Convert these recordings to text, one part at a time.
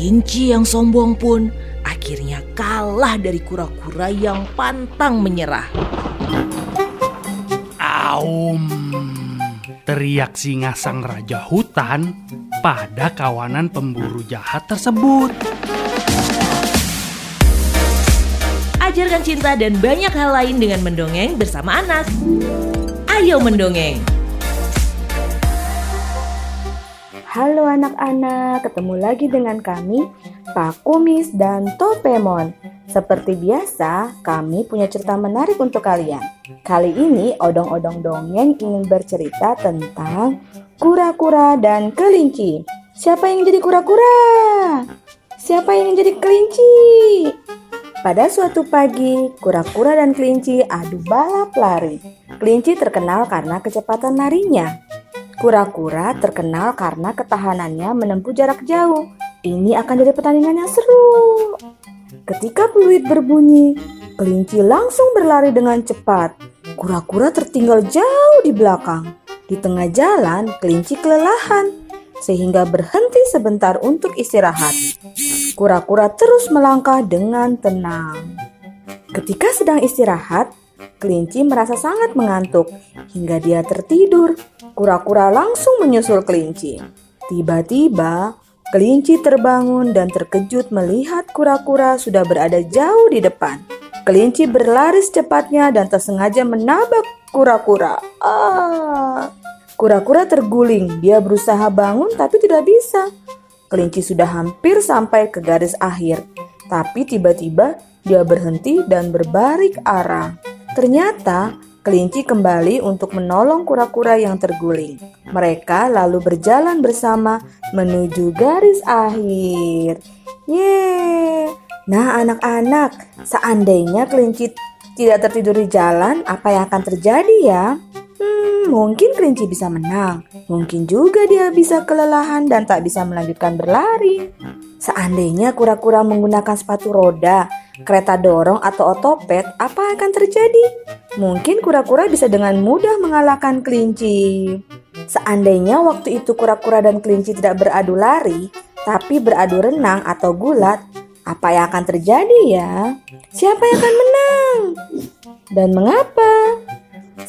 Kelinci yang sombong pun akhirnya kalah dari kura-kura yang pantang menyerah. Aum, teriak singa sang raja hutan pada kawanan pemburu jahat tersebut. Ajarkan cinta dan banyak hal lain dengan mendongeng bersama anak. Ayo mendongeng! Halo anak-anak, ketemu lagi dengan kami, Pak Kumis dan Topemon. Seperti biasa, kami punya cerita menarik untuk kalian. Kali ini, odong-odong dongeng ingin bercerita tentang kura-kura dan kelinci. Siapa yang jadi kura-kura? Siapa yang jadi kelinci? Pada suatu pagi, kura-kura dan kelinci adu balap lari. Kelinci terkenal karena kecepatan larinya. Kura-kura terkenal karena ketahanannya menempuh jarak jauh. Ini akan jadi pertandingan yang seru. Ketika peluit berbunyi, kelinci langsung berlari dengan cepat. Kura-kura tertinggal jauh di belakang. Di tengah jalan, kelinci kelelahan sehingga berhenti sebentar untuk istirahat. Kura-kura terus melangkah dengan tenang. Ketika sedang istirahat, kelinci merasa sangat mengantuk hingga dia tertidur. Kura-kura langsung menyusul kelinci. Tiba-tiba, kelinci terbangun dan terkejut melihat kura-kura sudah berada jauh di depan. Kelinci berlari secepatnya dan tersengaja menabrak kura-kura. Ah! Kura-kura terguling. Dia berusaha bangun tapi tidak bisa. Kelinci sudah hampir sampai ke garis akhir. Tapi tiba-tiba dia berhenti dan berbalik arah. Ternyata Kelinci kembali untuk menolong kura-kura yang terguling. Mereka lalu berjalan bersama menuju garis akhir. Yeay! Nah, anak-anak, seandainya kelinci tidak tertidur di jalan, apa yang akan terjadi ya? Hmm, mungkin kelinci bisa menang. Mungkin juga dia bisa kelelahan dan tak bisa melanjutkan berlari. Seandainya kura-kura menggunakan sepatu roda, kereta dorong atau otopet, apa akan terjadi? Mungkin kura-kura bisa dengan mudah mengalahkan kelinci. Seandainya waktu itu kura-kura dan kelinci tidak beradu lari, tapi beradu renang atau gulat, apa yang akan terjadi ya? Siapa yang akan menang? Dan mengapa?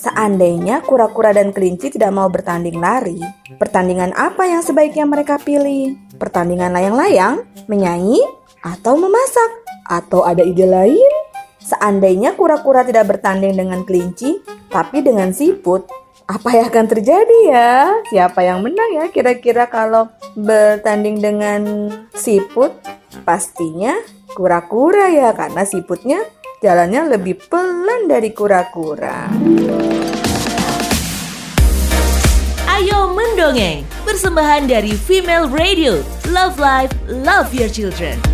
Seandainya kura-kura dan kelinci tidak mau bertanding lari, pertandingan apa yang sebaiknya mereka pilih? Pertandingan layang-layang, menyanyi, atau memasak? Atau ada ide lain? Seandainya kura-kura tidak bertanding dengan kelinci, tapi dengan siput, apa yang akan terjadi ya? Siapa yang menang ya kira-kira kalau bertanding dengan siput? Pastinya kura-kura ya, karena siputnya jalannya lebih pelan dari kura-kura. Ayo mendongeng, persembahan dari Female Radio. Love Life, Love Your Children.